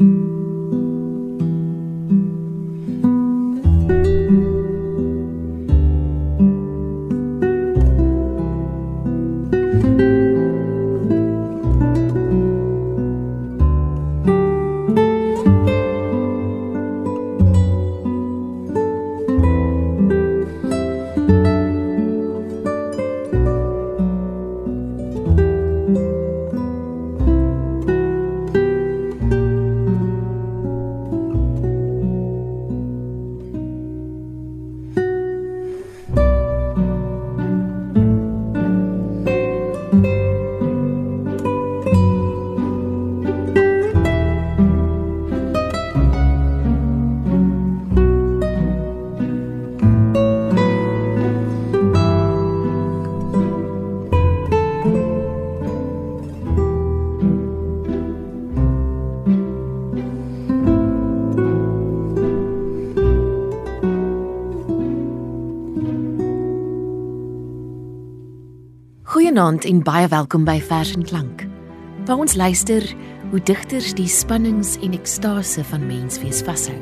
Mm-hmm. Goeienaand en baie welkom by Vers en Klank. Waar ons luister hoe digters die spannings en ekstase van menswees vashou.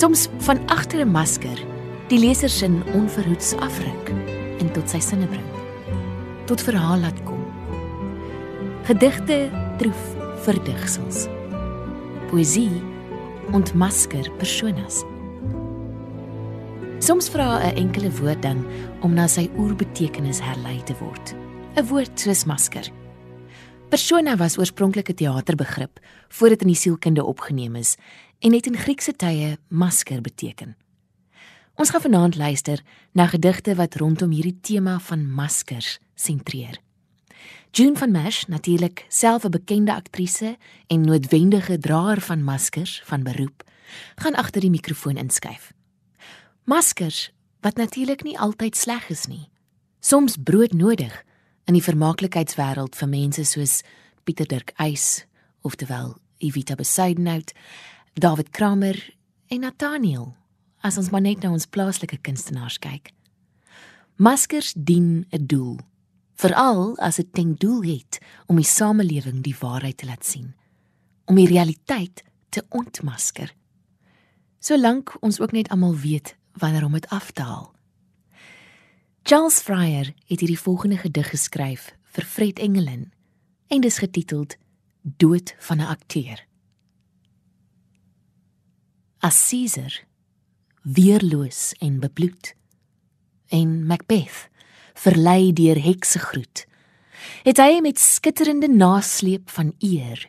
Soms van agter 'n masker die leser sin onverhoeds afruk en tot sy sinne bring. Tot verhaal laat kom. Gedigte troef verdigsels. Poesie ontmasker personas. Soms vra 'n enkele woord dan om na sy oerbetekenis herlei te word. 'n Woord soos masker. Persona was oorspronklik 'n teaterbegrip voordat dit in die sielkunde opgeneem is en het in Griekse tye masker beteken. Ons gaan vanaand luister na gedigte wat rondom hierdie tema van maskers sentreer. June van Mesh, natuurlik self 'n bekende aktrise en noodwendige draer van maskers van beroep, gaan agter die mikrofoon inskuif. Maskers wat natuurlik nie altyd sleg is nie. Soms broodnodig in die vermaaklikheidswêreld vir mense soos Pieter Dirk Eis, oftewel Evita Besuidenhout, David Kramer en Nathaniel, as ons maar net na ons plaaslike kunstenaars kyk. Maskers dien 'n doel, veral as dit ten doel het om die samelewing die waarheid te laat sien, om die realiteit te ontmasker. Solank ons ook net almal weet wanneer om dit af te haal. Charles Fryer het hierdie volgende gedig geskryf vir Fred Engelin en dis getiteld Dood van 'n akteur. As Caesar weerloos en bebloed en Macbeth verlei deur heksegroet het hy met skitterende nasleep van eer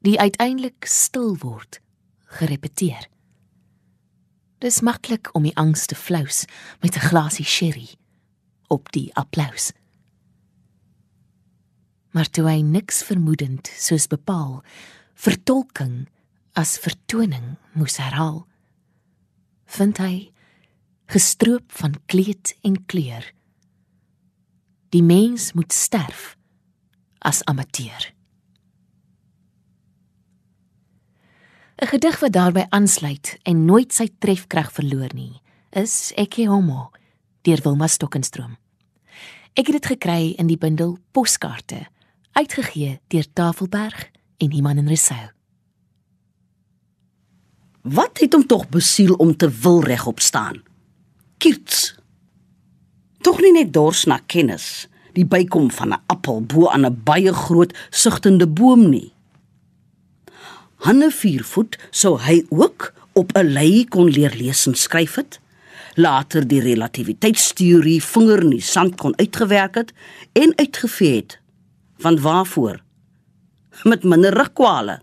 die uiteindelik stil word gerepeteer Dis maklik om die angs te flous met 'n glasie sherry op die applous. Maar toe hy niks vermoedend soos bepaal vertolking as vertoning moes herhaal, vind hy gestroop van kleed en kleur. Die mens moet sterf as amateur. 'n Gedig wat daarbey aansluit en nooit sy trefkrag verloor nie, is Ecce Homo deur Wilma Stokenstroom. Ek het dit gekry in die bundel Poskaarte, uitgegee deur Tafelberg en Iman en Resou. Wat het hom tog besiel om te wil regop staan? Kirts. Tog nie net dors na kennis, die bykom van 'n appel bo aan 'n baie groot sugtende boom nie. Hanne viervoet sou hy ook op 'n lei kon leer lees en skryf het. Later die relativiteitsteorie vinger in die sand kon uitgewerk het en uitgevee het. Van waarvoor? Met minder rugkwale.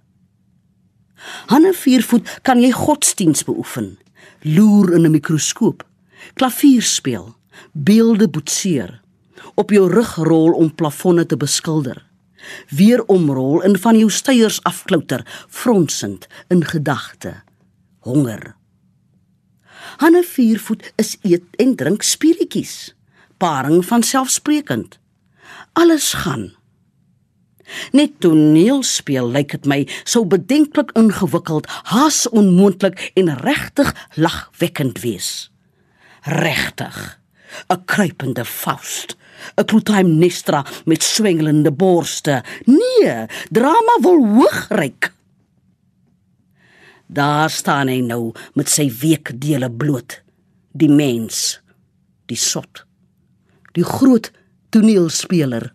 Hanne viervoet kan jy godsdiens beoefen, loer in 'n mikroskoop, klavier speel, beelde boetseer, op jou rug rol om plafonne te beskilder weer omrol en van jou steiers afklouter, fronsend in gedagte. Honger. Hanne viervoet is eet en drink spirietjies. Paring van selfsprekend. Alles gaan. Net toneel speel lyk dit my so bedenklik ingewikkeld, haas onmoontlik en regtig lagwekkend wees. Regtig. 'n Kruipende Faust 'n Clytemnestra met swengelende borste. Nee, drama wil hoogryk. Daar staan hy nou met sy weekdele bloot. Die mens, die sot, die groot toneelspeler.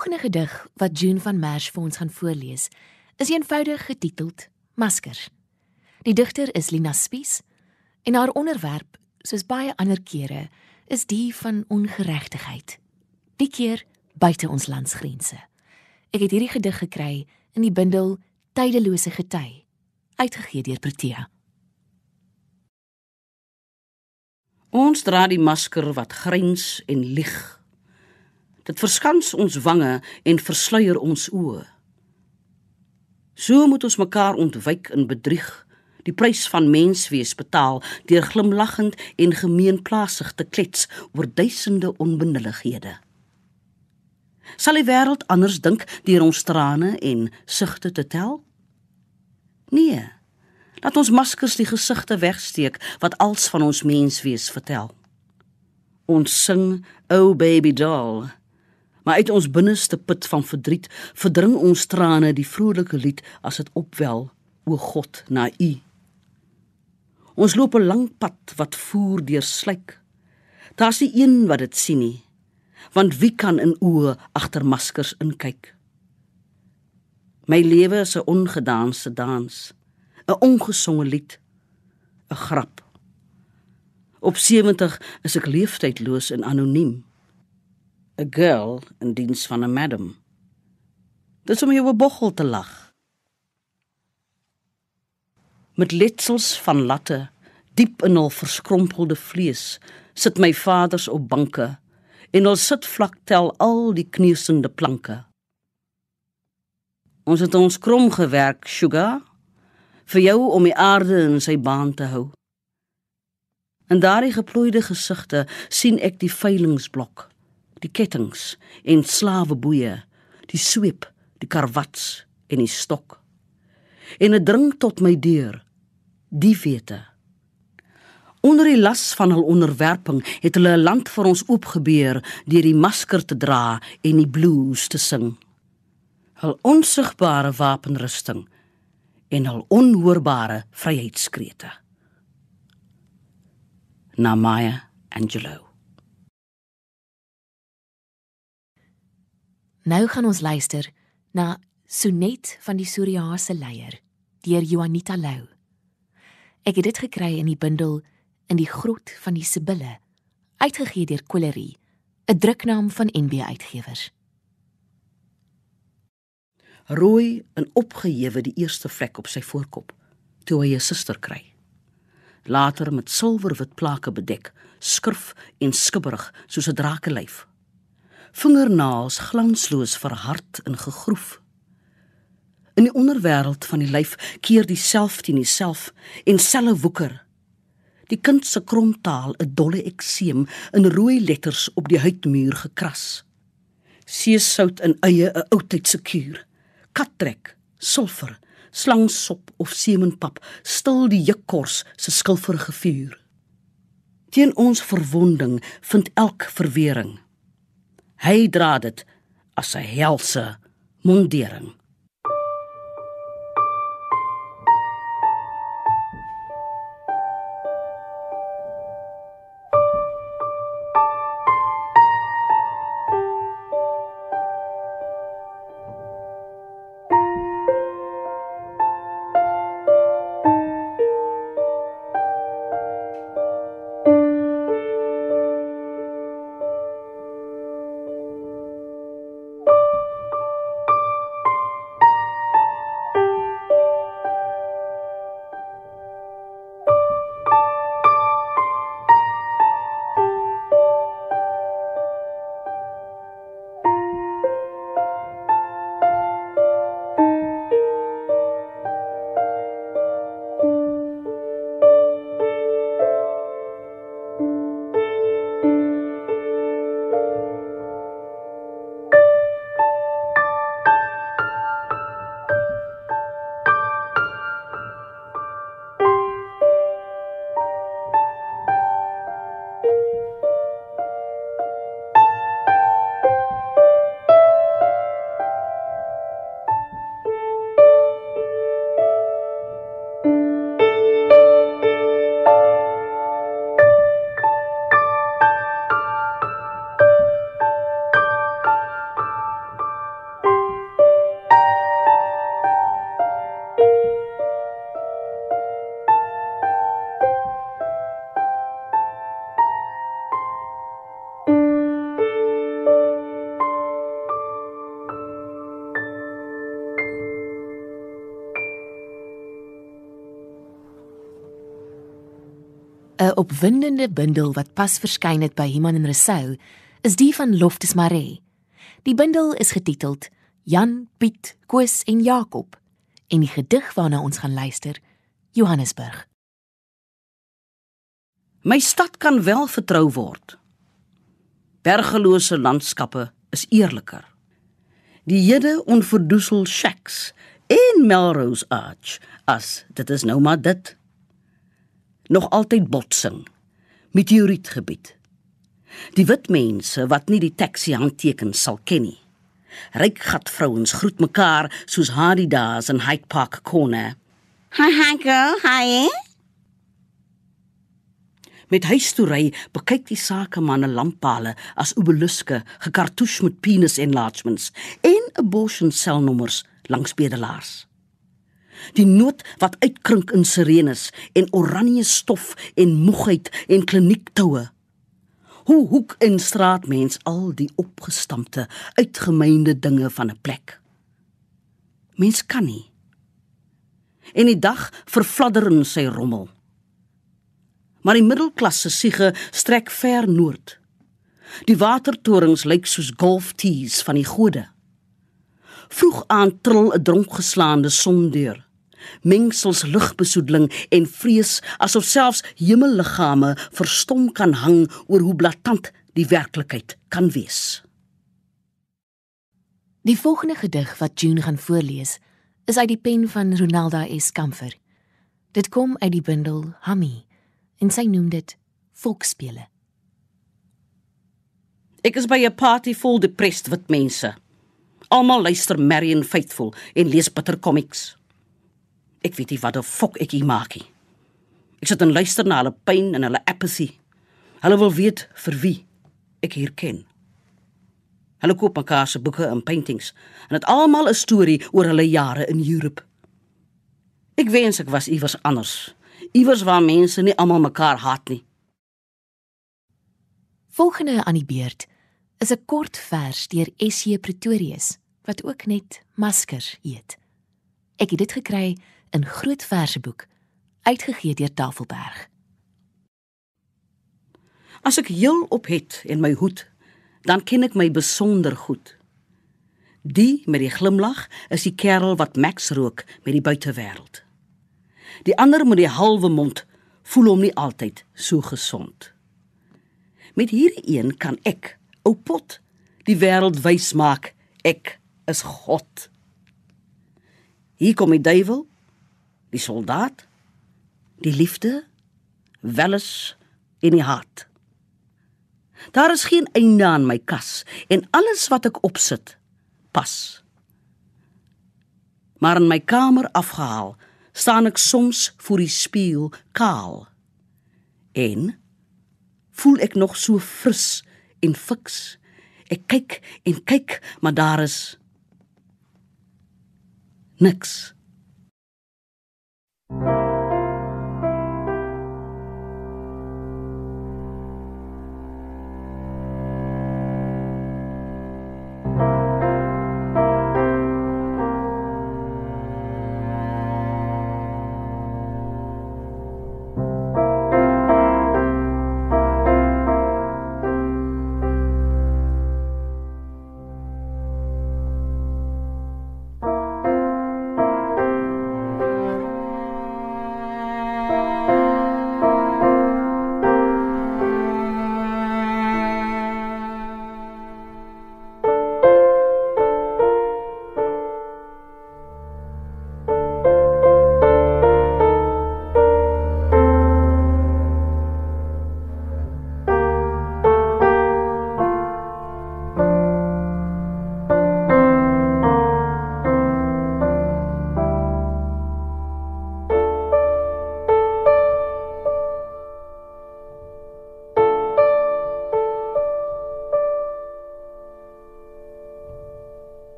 Volgende gedig wat June van Merch vir ons gaan voorlees, is eenvoudig getiteld Maskers. Die digter is Lina Spies en haar onderwerp, soos baie ander kere, is die van ongeregtigheid. Die keer buite ons landsgrense. Ek het hierdie gedig gekry in die bundel Tydelose gety, uitgegee deur Protea. Ons dra die masker wat grens en lieg. Dit verskans ons wange en versluier ons oë. So moet ons mekaar ontwyk en bedrieg, die prys van menswees betaal deur glimlaggend en gemeenplasig te klets oor duisende onbenullighede. Sal die wêreld anders dink deur ons trane en sugte te tel? Nee. Laat ons maskers die gesigte wegsteek wat als van ons menswees vertel. Ons sing, "O oh baby doll," maar uit ons binneste put van verdriet verdring ons trane die vrolike lied as dit opwel, o God, na U. Ons loop 'n lang pad wat voer deur slyk. Daar's nie een wat dit sien nie, want wie kan in oë agter maskers inkyk? My lewe is 'n ongedanse dans. 'n ongesonge lied, 'n grap. Op 70 is ek leeftydloos en anoniem. 'n Girl in diens van 'n madam. Dis om jou 'n boggel te lag. Met letsels van latte, diep in hul verskrompelde vlees, sit my vaders op banke en hulle sit vlak tel al die kneusende planke. Ons het ons krom gewerk, sugar vir jou om die aarde in sy baan te hou. In daardie geplooide gesigte sien ek die veilingsblok, die kettinge en slaweboeie, die sweep, die karwats en die stok. En dit dring tot my deur, die wete. Onder die las van hul onderwerping het hulle 'n land vir ons oopgebeur deur die masker te dra en die blues te sing. Hul onsigbare wapenrusting en hul onhoorbare vryheidskrete. Namaya Angelo. Nou gaan ons luister na Sonet van die Soriaanse leier deur Juanita Lou. Ek het dit gekry in die bundel in die grot van die Sibille, uitgegee deur Colerie, 'n druknaam van NB Uitgewers rooi en opgehewe die eerste vlek op sy voorkop toe hy 'n suster kry. Later met silwerwit plake bedek, skurf en skibberig soos 'n drakelyf. Vingernaels glansloos verhard en gegroef. In die onderwêreld van die lyf keer dieself teen dieself en selle woeker. Die kind se kromtaal 'n dolle ekseem in rooi letters op die huidmuur gekras. Seesout in eie 'n oudtydse kuur kattrek, sulfer, slangsop of semenpap stil die jikkors se skilferige vuur. Teen ons verwonding vind elk verwering. Hy dra dit as 'n helse mondering. Opwindende bundel wat pas verskyn het by Iman en Resou is die van Loftus Mare. Die bundel is getiteld Jan, Piet, Koos en Jakob en die gedig waarna ons gaan luister, Johannesburg. My stad kan wel vertrou word. Bergelose landskappe is eerliker. Die hede onverdoesel shacks en Melrose Arch as dit is nou maar dit. Nog altyd botsing. Meteorietgebied. Die wit mense wat nie die taxi handteken sal ken nie. Ryk gat vrouens groet mekaar soos Hadidas in Hyde Park Corner. Hi hi girl, hi. Met huistoery bekyk die sakemanne lamppale as obeliske gekartouche met penis enlargements en abortion selnommers langs bedelaars. Die noot wat uitkrink in sirenes en oranje stof en moegheid en kliniektoue. Hoe hoek en straatmens al die opgestampte, uitgemeende dinge van 'n plek. Mens kan nie. En die dag vervladder in sy rommel maar die middelklasse siege strek ver noord. Die watertorings lyk soos golftees van die gode. Vroeg aan trill 'n dronkgeslaande sondeur. Mengsels lugbesoedeling en vrees asof selfs hemelliggame verstom kan hang oor hoe blaatant die werklikheid kan wees. Die volgende gedig wat June gaan voorlees, is uit die pen van Ronaldo S. Kamfer. Dit kom uit die bundel Hammy en sy noem dit volksspele. Ek is by 'n party vol depressed wit mense. Almal luister Marion Faithful en lees bitter comics. Ek weet nie wat die fok ek hier maak nie. Ek sit en luister na hulle pyn en hulle apathy. Hulle wil weet vir wie ek hier ken. Hulle koop mekaar se boeke en paintings en dit almal 'n storie oor hulle jare in Europe. Ek wens ek was iewers anders iewers waar mense nie almal mekaar haat nie. Volgende aan die beurt is 'n kort vers deur SC Pretorius wat ook net masker eet. Ek het dit gekry in groot verseboek uitgegee deur Tafelberg. As ek heel op het en my hoed, dan ken ek my besonder goed. Die met die glimlag is die kerel wat Max rook met die buitewêreld. Die ander met die halwe mond voel hom nie altyd so gesond. Met hierdie een kan ek, ou pot, die wêreld wys maak ek is God. Hier kom die duiwel, die soldaat, die liefde, weles in die hart. Daar is geen einde aan my kas en alles wat ek opsit pas. Maar in my kamer afgehaal staan ek soms voor die spieël kaal. En voel ek nog so fris en fiks. Ek kyk en kyk, maar daar is niks. you.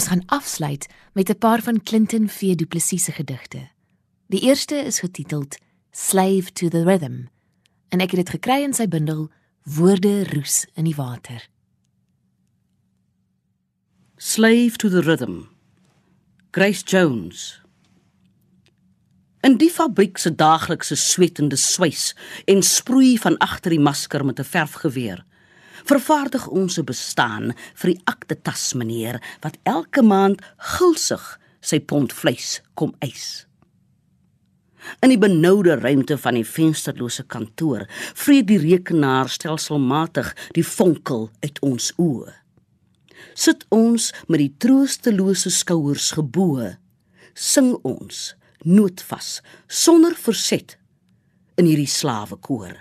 Ons gaan afsluit met 'n paar van Clinton V. Du Plessis se gedigte. Die eerste is getiteld Slave to the Rhythm en ek het dit gekry in sy bundel Woorde roes in die water. Slave to the Rhythm. Grace Jones. In die fabriek se daaglikse swetende swys en sproei van agter die masker met 'n verfgeweer vervaardig ons 'n bestaan vir die aktetas meneer wat elke maand gulsig sy pond vleis kom eis. In die benoude ruimte van die vensterlose kantoor vreet die rekenaar stelselmatig die vonkel uit ons oë. Sit ons met die troostelose skouers gebo, sing ons noodvas sonder verset in hierdie slawekoor.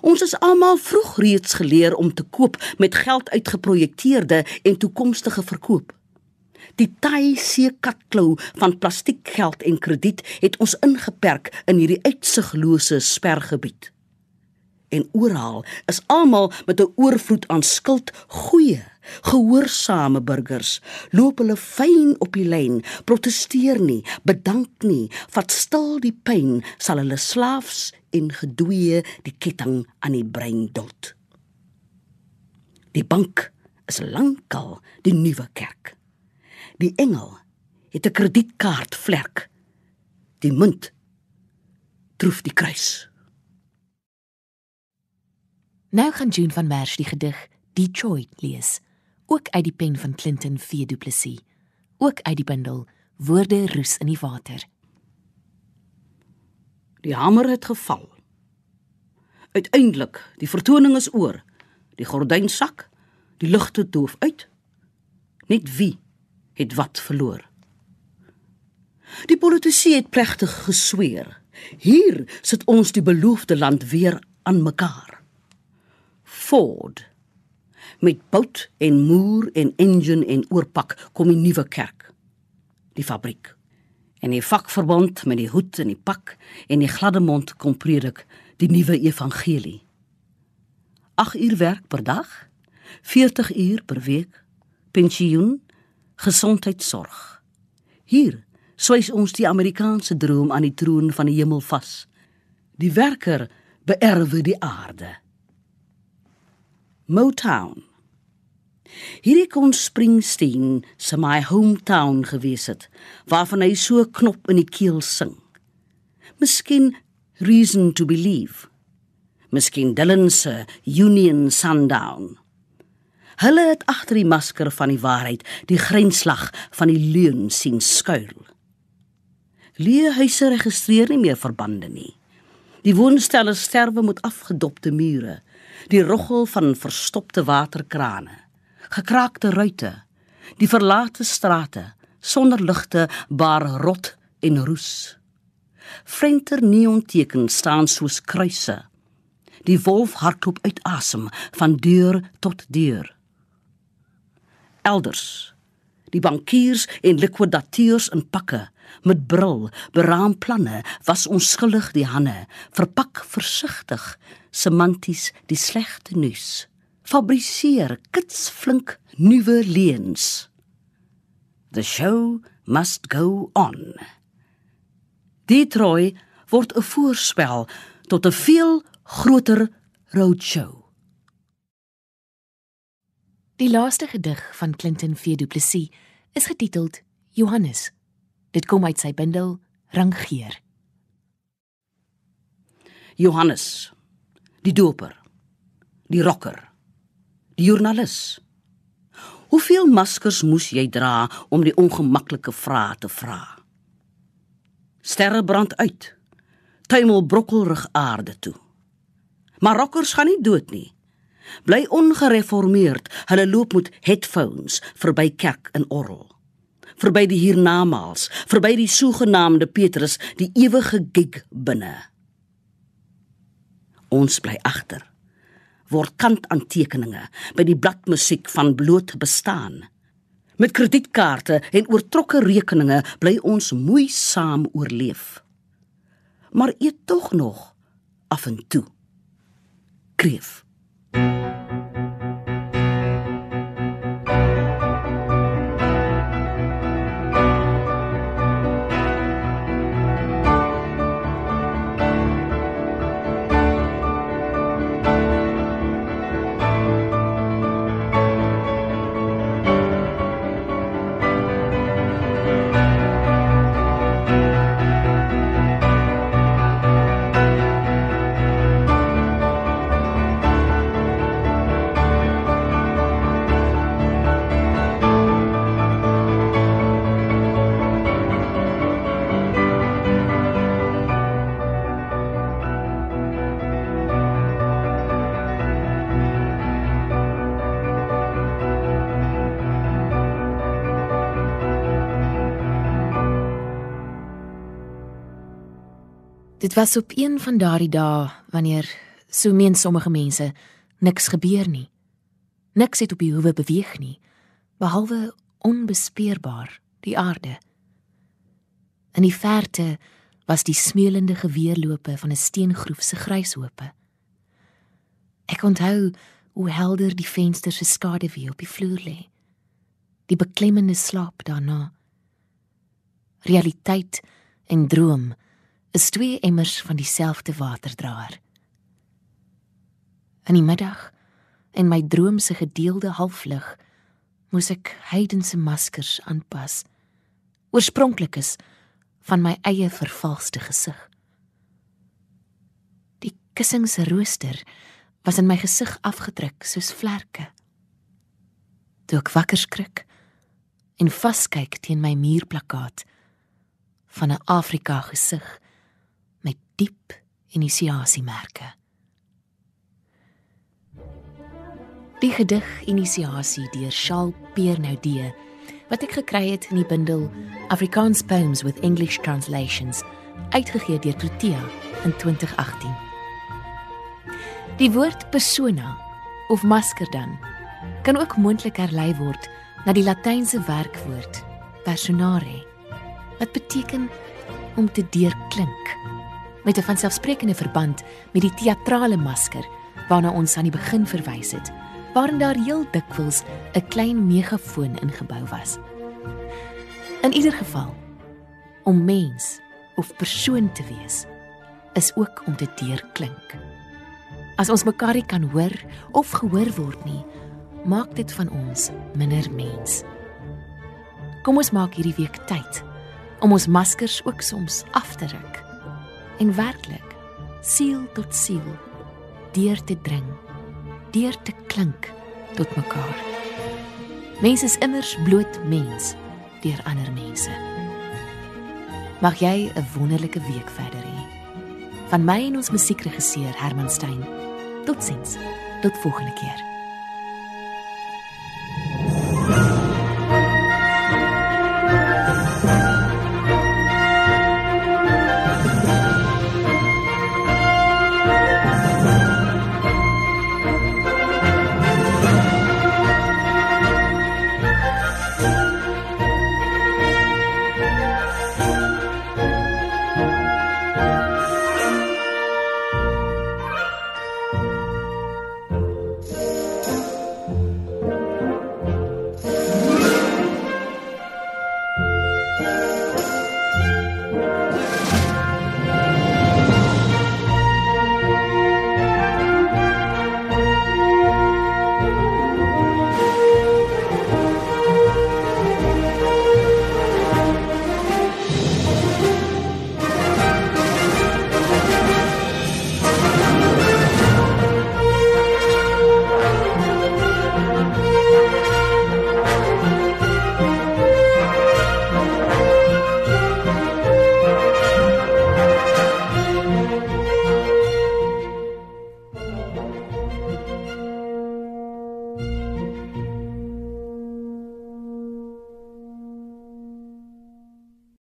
Ons is almal vroeg reeds geleer om te koop met geld uitgeprojekteerde en toekomstige verkoop. Die taai seekatklou van plastiekgeld en krediet het ons ingeperk in hierdie uitsiglose spergebied. En oral is almal met 'n oorvloed aan skuld goeie Gehoorsame burgers loop hulle fyn op die lyn, protesteer nie, bedank nie, vat stil die pyn, sal hulle slaafs en gedoeye die ketting aan die brein dot. Die bank is lankal die nuwe kerk. Die engel het 'n kredietkaart vlek. Die munt troef die kruis. Nou gaan June van Merch die gedig Detroit lees ook uit die pen van Clinton V Du Plessis, ook uit die bundel Woorde roes in die water. Die hamer het geval. Uiteindelik, die vertoning is oor. Die gordyn sak, die ligte doof uit. Net wie het wat verloor? Die politisie het plegtig gesweer. Hier sit ons die beloofde land weer aan mekaar. Ford. Met bout en moer en engine en oorpak kom die nuwe kerk die fabriek. En die vakverbond met die hoed en die pak en die gladde mond kom predik die nuwe evangelie. 8 uur werk per dag 40 uur per week pensioen gesondheidsorg hier swys ons die amerikaanse droom aan die troon van die hemel vas. Die werker beerwe die aarde Motown Hierdie kon Springsteen se my hometown gewees het, waarvan hy so knop in die keel sing. Miskien Reason to Believe. Miskien Dylan se Union Sundown. Hulle het agter die masker van die waarheid die grynslag van die leuen sien skuil. Leehuise registreer nie meer verbande nie. Die woonstelle sterwe met afgedopte mure, die roggel van verstopte waterkrane gekraakte ruitte, die verlate strate sonder ligte bar rot en roes. Frenter neonteken staan soos kruise. Die wolf hardloop uit asem van deur tot deur. Elders die bankiers en likwidateurs in pakke met bril, beraam planne, was onskuldig die hande, verpak versigtig, semanties die slegte nuus fabriseer kitsflink nuwe leuns. The show must go on. Detroit word 'n voorspel tot 'n veel groter roadshow. Die laaste gedig van Clinton V Du Plessis is getiteld Johannes. Dit kom uit sy bundel Rangeer. Johannes, die doper, die rocker die joernalis. Hoeveel maskers moes jy dra om die ongemaklike vrae te vra? Sterre brand uit. Tuimel brokkelrig aarde toe. Maar rockers gaan nie dood nie. Bly ongereformeerd. Hulle loop met headphones verby kerk en orgel. Verby die hiernamaals, verby die sogenaamde Petrus, die ewige gig binne. Ons bly agter word kantaantekeninge by die bladmusiek van bloot bestaan. Met kredietkaarte en oortrokke rekeninge bly ons moeisaam oorleef. Maar eet tog nog af en toe. Kreef. Dit was op een van daardie dae wanneer so meen sommige mense niks gebeur nie. Niks het op die hoewe beweeg nie, behalwe onbespeurbaar die aarde. In die verte was die smeulende geweerlope van 'n steengroef se gryshope. Ek onthou hoe helder die venster se skaduwee op die vloer lê. Die beklemmende slaap daarna. Realiteit en droom is twee emmers van dieselfde waterdraer. In die middag in my droom se gedeelde halflig moes ek heidense maskers aanpas. Oorspronklikes van my eie vervalste gesig. Die kussingsrooster was in my gesig afgedruk soos vlerke. Toe ek wakker skrik en vaskyk teen my muurplakkaat van 'n Afrika gesig diep inisiasiemerke. Die gedig Inisiasie deur Charles Pierre Naudé wat ek gekry het in die bundel Afrikaans Poems with English Translations uitgegee deur Protea in 2018. Die woord persona of masker dan kan ook moontlik herlei word na die latynse werkwoord personare wat beteken om te deurklink met 'n vanselfsprekende verband met die teatrale masker waarna ons aan die begin verwys het waarin daar heel dikwels 'n klein megafoon ingebou was. In ieder geval, om mens of persoon te wees is ook om te deurklink. As ons mekaar nie kan hoor of gehoor word nie, maak dit van ons minder mens. Kom ons maak hierdie week tyd om ons maskers ook soms af te ruk en werklik siel tot siel deur te dring deur te klink tot mekaar. Mens is immers bloot mens deur ander mense. Mag jy 'n wonderlike week verder hê. Van my en ons musiekregisseur Herman Stein. Totsiens. Tot volgende keer.